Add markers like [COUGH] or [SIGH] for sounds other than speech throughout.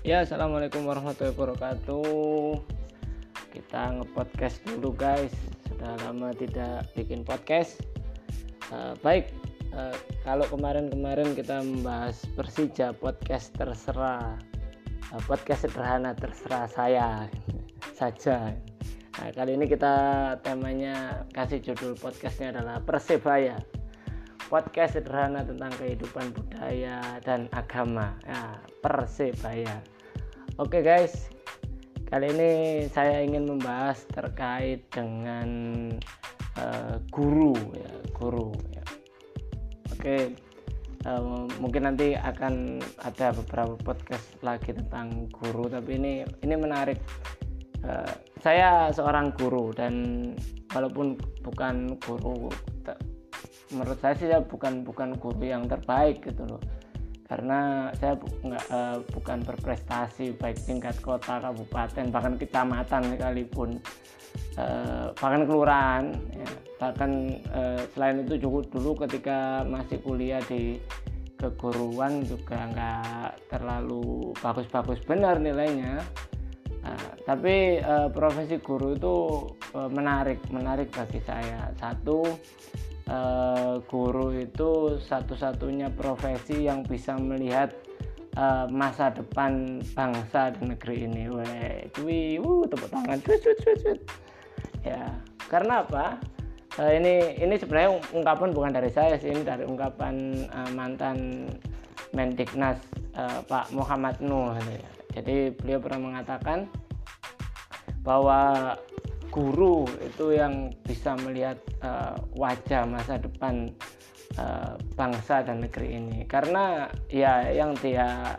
Ya, assalamualaikum warahmatullahi wabarakatuh. Kita ngepodcast dulu guys. Sudah lama tidak bikin podcast. Uh, baik, uh, kalau kemarin-kemarin kita membahas Persija podcast terserah, uh, podcast sederhana terserah saya [LAUGHS] saja. Nah, kali ini kita temanya kasih judul podcastnya adalah Persebaya podcast sederhana tentang kehidupan budaya dan agama. Ya, Persebaya. Oke guys. Kali ini saya ingin membahas terkait dengan uh, guru ya guru ya. oke uh, mungkin nanti akan ada beberapa podcast lagi tentang guru tapi ini ini menarik. Uh, saya seorang guru dan walaupun bukan guru menurut saya sih saya bukan bukan guru yang terbaik gitu loh. Karena saya bu, nggak uh, bukan berprestasi baik tingkat kota kabupaten bahkan kecamatan sekalipun. Uh, bahkan kelurahan ya. bahkan uh, selain itu juga dulu ketika masih kuliah di keguruan juga nggak terlalu bagus-bagus. Benar nilainya. Uh, tapi uh, profesi guru itu uh, menarik menarik bagi saya. Satu uh, guru itu satu-satunya profesi yang bisa melihat uh, masa depan bangsa dan negeri ini. Weh, cuy, uh, tepuk tangan, cuy, cuy, cuy, cuy. Ya, karena apa? Uh, ini ini sebenarnya ungkapan bukan dari saya sih, ini dari ungkapan mantan Mendiknas uh, Pak Muhammad Nuh. Jadi beliau pernah mengatakan bahwa guru itu yang bisa melihat uh, wajah masa depan uh, bangsa dan negeri ini. Karena ya yang dia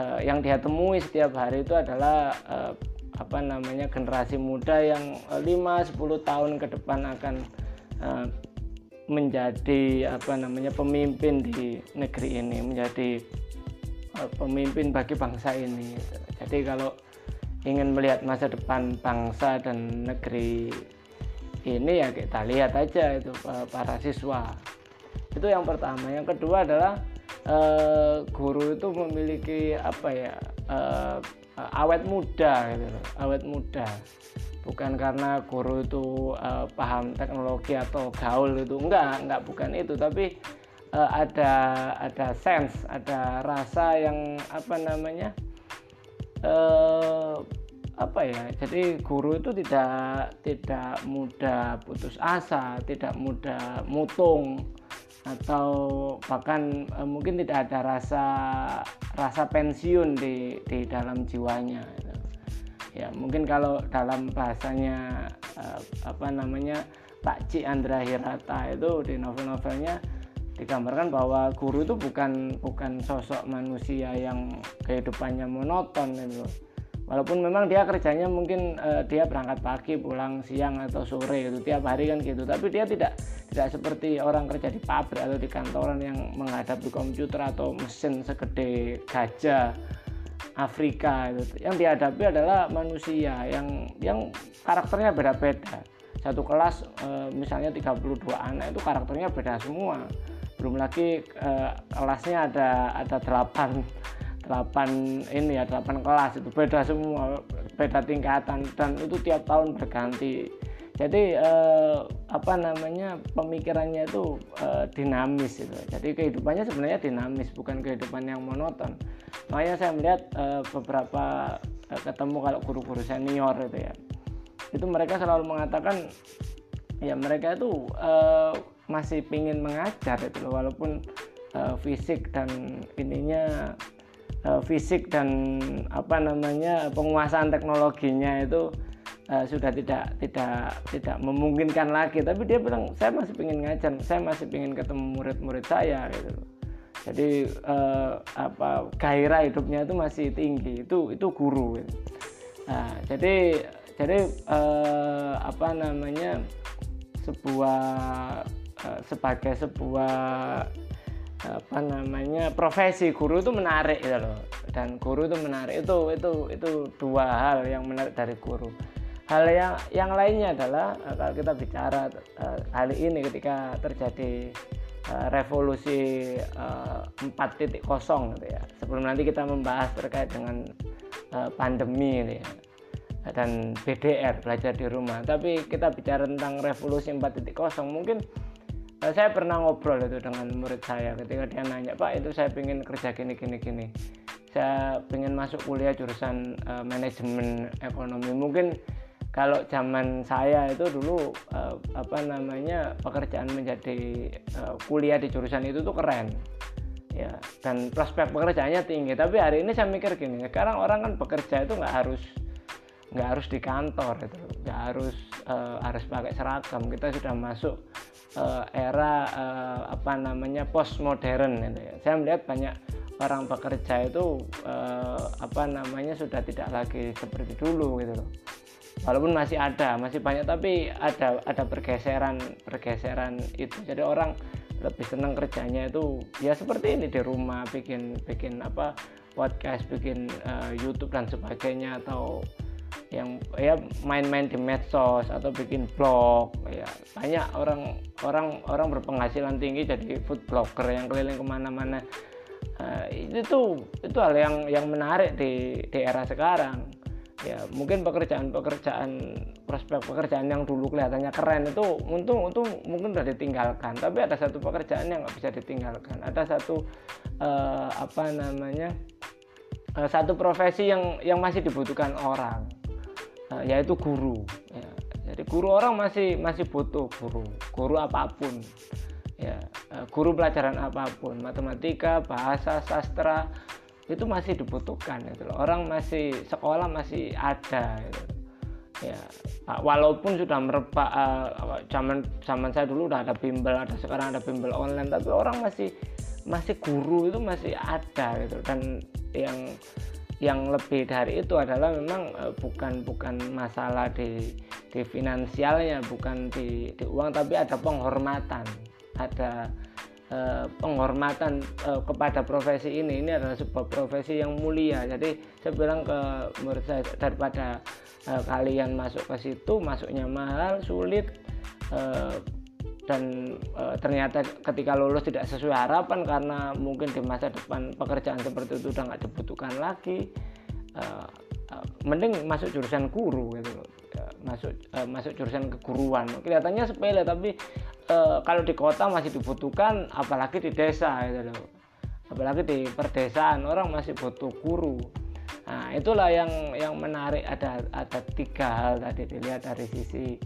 uh, yang dia temui setiap hari itu adalah uh, apa namanya generasi muda yang 5-10 tahun ke depan akan uh, menjadi apa namanya pemimpin di negeri ini menjadi uh, pemimpin bagi bangsa ini. Jadi kalau ingin melihat masa depan bangsa dan negeri ini ya kita lihat aja itu eh, para siswa. Itu yang pertama. Yang kedua adalah eh, guru itu memiliki apa ya eh, awet muda gitu awet muda. Bukan karena guru itu paham teknologi atau gaul itu enggak enggak bukan itu. Tapi ada ada sense ada rasa yang apa namanya eh, apa ya jadi guru itu tidak tidak mudah putus asa tidak mudah mutung atau bahkan eh, mungkin tidak ada rasa rasa pensiun di di dalam jiwanya gitu. ya mungkin kalau dalam bahasanya eh, apa namanya Pak Ci Andra Hirata itu di novel-novelnya digambarkan bahwa guru itu bukan bukan sosok manusia yang kehidupannya monoton gitu walaupun memang dia kerjanya mungkin uh, dia berangkat pagi pulang siang atau sore itu tiap hari kan gitu. Tapi dia tidak tidak seperti orang kerja di pabrik atau di kantoran yang menghadapi komputer atau mesin segede gajah Afrika itu yang dihadapi adalah manusia yang yang karakternya beda-beda satu kelas e, misalnya 32 anak itu karakternya beda semua. Belum lagi e, kelasnya ada ada 8 8 ini ya 8 kelas itu beda semua beda tingkatan dan itu tiap tahun berganti. Jadi eh, apa namanya pemikirannya itu eh, dinamis itu. Jadi kehidupannya sebenarnya dinamis bukan kehidupan yang monoton. Makanya saya melihat eh, beberapa eh, ketemu kalau guru-guru senior itu ya itu mereka selalu mengatakan ya mereka itu eh, masih ingin mengajar itu walaupun eh, fisik dan ininya uh, fisik dan apa namanya penguasaan teknologinya itu uh, sudah tidak tidak tidak memungkinkan lagi. Tapi dia bilang saya masih ingin ngajar saya masih ingin ketemu murid-murid saya gitu jadi uh, apa gairah hidupnya itu masih tinggi. Itu itu guru gitu. nah, jadi jadi uh, apa namanya sebuah uh, sebagai sebuah apa namanya profesi guru itu menarik ya loh. Dan guru itu menarik itu itu itu dua hal yang menarik dari guru. Hal yang yang lainnya adalah eh, kalau kita bicara uh, kali ini ketika terjadi uh, revolusi uh, 4.0 gitu ya. Sebelum nanti kita membahas terkait dengan uh, pandemi ini ya dan BDR belajar di rumah. Tapi kita bicara tentang revolusi 4.0 mungkin uh, saya pernah ngobrol itu dengan murid saya. Ketika dia nanya Pak itu saya ingin kerja gini gini gini. Saya ingin masuk kuliah jurusan uh, manajemen ekonomi. Mungkin kalau zaman saya itu dulu uh, apa namanya pekerjaan menjadi uh, kuliah di jurusan itu tuh keren. Ya dan prospek pekerjaannya tinggi. Tapi hari ini saya mikir gini sekarang orang kan bekerja itu nggak harus nggak harus di kantor itu nggak harus uh, harus pakai seragam. Kita sudah masuk uh, era uh, apa namanya postmodern gitu ya. Saya melihat banyak orang bekerja itu uh, apa namanya sudah tidak lagi seperti dulu gitu loh. Walaupun masih ada masih banyak tapi ada ada pergeseran pergeseran itu. Jadi orang lebih senang kerjanya itu ya seperti ini di rumah bikin bikin apa podcast bikin uh, YouTube dan sebagainya atau yang ya main-main di medsos atau bikin blog ya banyak orang orang orang berpenghasilan tinggi jadi food blogger yang keliling ke mana-mana. Uh, itu tuh itu hal yang yang menarik di di era sekarang. Ya mungkin pekerjaan-pekerjaan prospek pekerjaan yang dulu kelihatannya keren itu untung untung mungkin sudah ditinggalkan. Tapi ada satu pekerjaan yang nggak bisa ditinggalkan. Ada satu uh, apa namanya uh, satu profesi yang yang masih dibutuhkan orang uh, yaitu guru. Ya. jadi guru orang masih masih butuh guru. Guru apa pun. Ya. Uh, guru pelajaran apa pun. Matematika bahasa sastra itu masih dibutuhkan gitu orang masih sekolah masih ada gitu. ya. Walaupun sudah merebak uh, zaman zaman saya dulu udah ada bimbel ada sekarang ada bimbel online tapi orang masih masih guru itu masih ada gitu. Dan yang yang lebih dari itu adalah memang uh, bukan bukan masalah di di finansialnya bukan di, di uang tapi ada penghormatan. Ada uh, penghormatan uh, kepada profesi ini. Ini adalah sebuah profesi yang mulia. Jadi saya bilang ke menurut saya daripada uh, kalian masuk ke situ masuknya mahal sulit uh, dan e, ternyata ketika lulus tidak sesuai harapan karena mungkin di masa depan pekerjaan seperti itu udah nggak dibutuhkan lagi e, e, mending masuk jurusan guru gitu masuk e, masuk jurusan keguruan. Kelihatannya sepele tapi e, kalau di kota masih dibutuhkan apalagi di desa gitu loh. Apalagi di perdesaan orang masih butuh guru. Nah itulah yang yang menarik. Ada ada tiga hal tadi dilihat dari sisi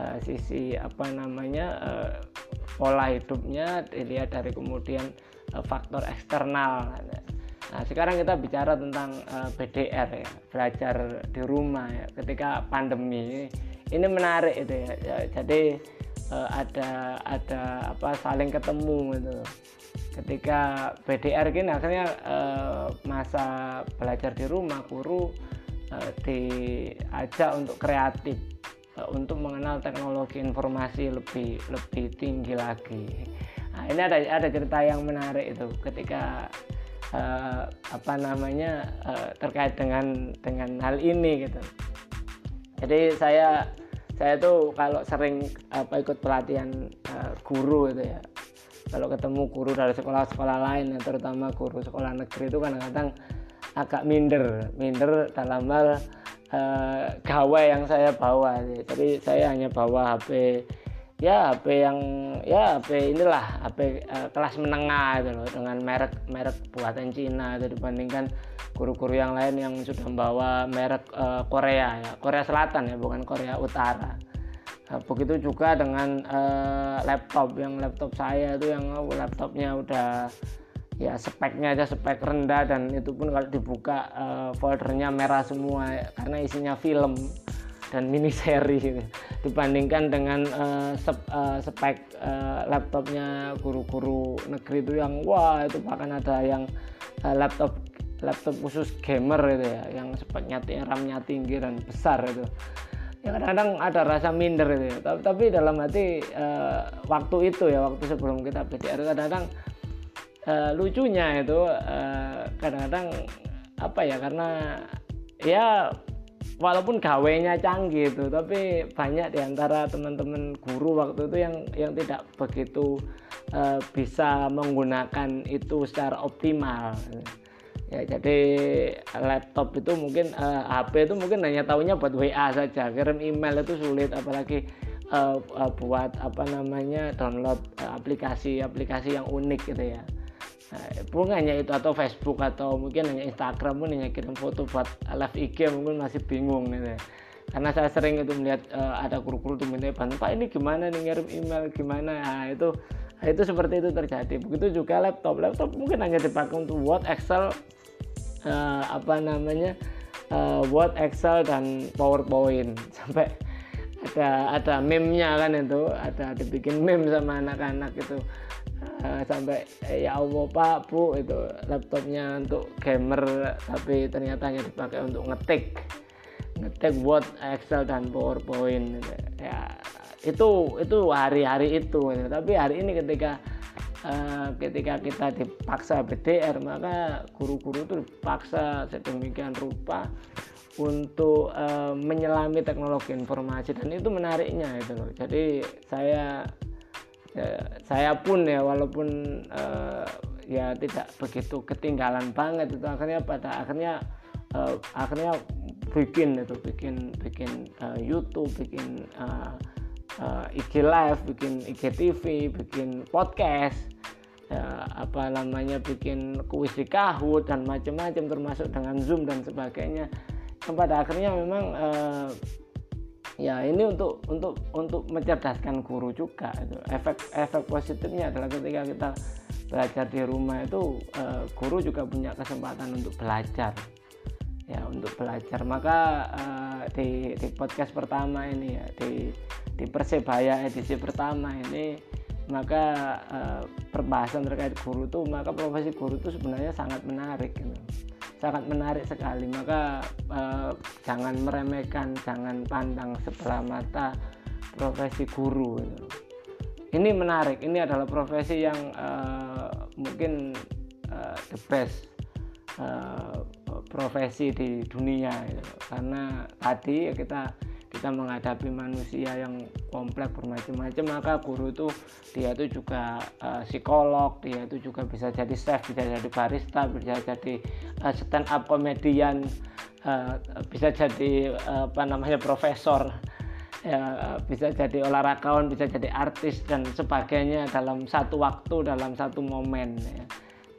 uh, sisi apa namanya uh, pola hidupnya dilihat dari kemudian uh, faktor eksternal. Nah sekarang kita bicara tentang BDR ya belajar di rumah ya ketika pandemi. Ini menarik itu ya, ya jadi ada ada apa saling ketemu gitu. Ketika BDR gini akhirnya masa belajar di rumah guru diajak untuk kreatif. Eh, untuk mengenal teknologi informasi lebih lebih tinggi lagi. Nah, ini ada ada cerita yang menarik itu ketika uh, apa namanya uh, terkait dengan dengan hal ini gitu. Jadi saya saya tuh kalau sering apa ikut pelatihan uh, guru itu ya. Kalau ketemu guru dari sekolah-sekolah lain, ya, terutama guru sekolah negeri itu kadang-kadang agak minder, minder dalam hal uh, gawai yang saya bawa jadi saya hanya bawa HP ya HP yang ya HP inilah HP uh, eh, kelas menengah itu loh dengan merek merek buatan Cina itu dibandingkan guru-guru yang lain yang sudah membawa merek uh, Korea ya. Korea Selatan ya bukan Korea Utara. Uh, begitu juga dengan uh, laptop. Yang laptop saya itu yang laptopnya udah ya speknya aja spek rendah dan itu pun kalau dibuka uh, foldernya merah semua karena isinya film dan mini seri gitu. [LAUGHS] dibandingkan dengan uh, sep, uh, spek uh, laptopnya guru-guru negeri itu yang wah itu bahkan ada yang uh, laptop laptop khusus gamer itu ya yang speknya RAM-nya tinggi dan besar itu ya kadang-kadang ada rasa minder itu ya. tapi, tapi dalam hati uh, waktu itu ya waktu sebelum kita BDR kadang-kadang uh, lucunya itu eh, kadang-kadang apa ya karena ya walaupun gawainya canggih itu tapi banyak di antara teman-teman guru waktu itu yang yang tidak begitu uh, bisa menggunakan itu secara optimal. Ya jadi laptop itu mungkin uh, HP itu mungkin hanya tahunya buat WA saja kirim email itu sulit apalagi uh, uh, buat apa namanya download aplikasi-aplikasi uh, yang unik gitu ya nah, hanya itu atau Facebook atau mungkin hanya Instagram pun hanya kirim foto buat live IG mungkin masih bingung gitu ya. Karena saya sering itu melihat uh, ada guru-guru tuh minta bantu pak ini gimana nih ngirim email gimana? Nah, itu itu seperti itu terjadi. Begitu juga laptop laptop mungkin hanya dipakai untuk Word Excel uh, apa namanya uh, Word, Excel dan PowerPoint. [LAUGHS] Sampai ada ada meme-nya kan itu ada dibikin meme sama anak-anak itu sampai eh, ya Allah Pak Bu itu laptopnya untuk gamer tapi ternyata hanya dipakai untuk ngetik ngetik Word, Excel dan PowerPoint gitu. ya itu itu hari-hari itu gitu. tapi hari ini ketika uh, ketika kita dipaksa BDR maka guru-guru itu dipaksa sedemikian rupa untuk uh, menyelami teknologi informasi dan itu menariknya itu loh jadi saya ya, saya pun ya walaupun uh, ya tidak begitu ketinggalan banget itu akhirnya pada akhirnya uh, akhirnya bikin itu bikin bikin uh, YouTube bikin uh, uh, IG live, bikin IGTV, bikin podcast, ya, apa namanya bikin kuis di Kahoot dan macam-macam termasuk dengan Zoom dan sebagainya. Yang pada akhirnya memang uh, ya ini untuk untuk untuk mencerdaskan guru juga itu. Efek efek positifnya adalah ketika kita belajar di rumah itu uh, guru juga punya kesempatan untuk belajar. Ya untuk belajar. Maka uh, di di podcast pertama ini ya di di Persebaya edisi pertama ini maka uh, perbahasan terkait guru itu maka profesi guru itu sebenarnya sangat menarik gitu. Sangat menarik sekali. Maka uh, jangan meremehkan jangan pandang sebelah mata profesi guru. Ini menarik. Ini adalah profesi yang uh, mungkin uh, the best uh, profesi di dunia. Karena tadi ya kita kita menghadapi manusia yang kompleks bermacam-macam maka guru itu dia itu juga uh, psikolog dia itu juga bisa jadi chef bisa jadi barista bisa jadi uh, stand up komedian uh, bisa jadi uh, apa namanya profesor ya bisa jadi olahragawan bisa jadi artis dan sebagainya dalam satu waktu dalam satu momen ya.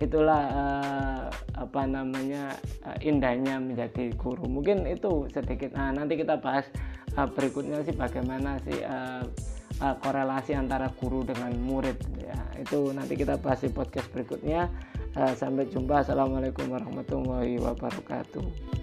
Itulah uh, apa namanya indahnya menjadi guru. Mungkin itu sedikit. Nah nanti kita bahas berikutnya sih bagaimana sih uh, uh, korelasi antara guru dengan murid. Ya itu nanti kita bahas di podcast berikutnya. Uh, sampai jumpa. Assalamualaikum warahmatullahi wabarakatuh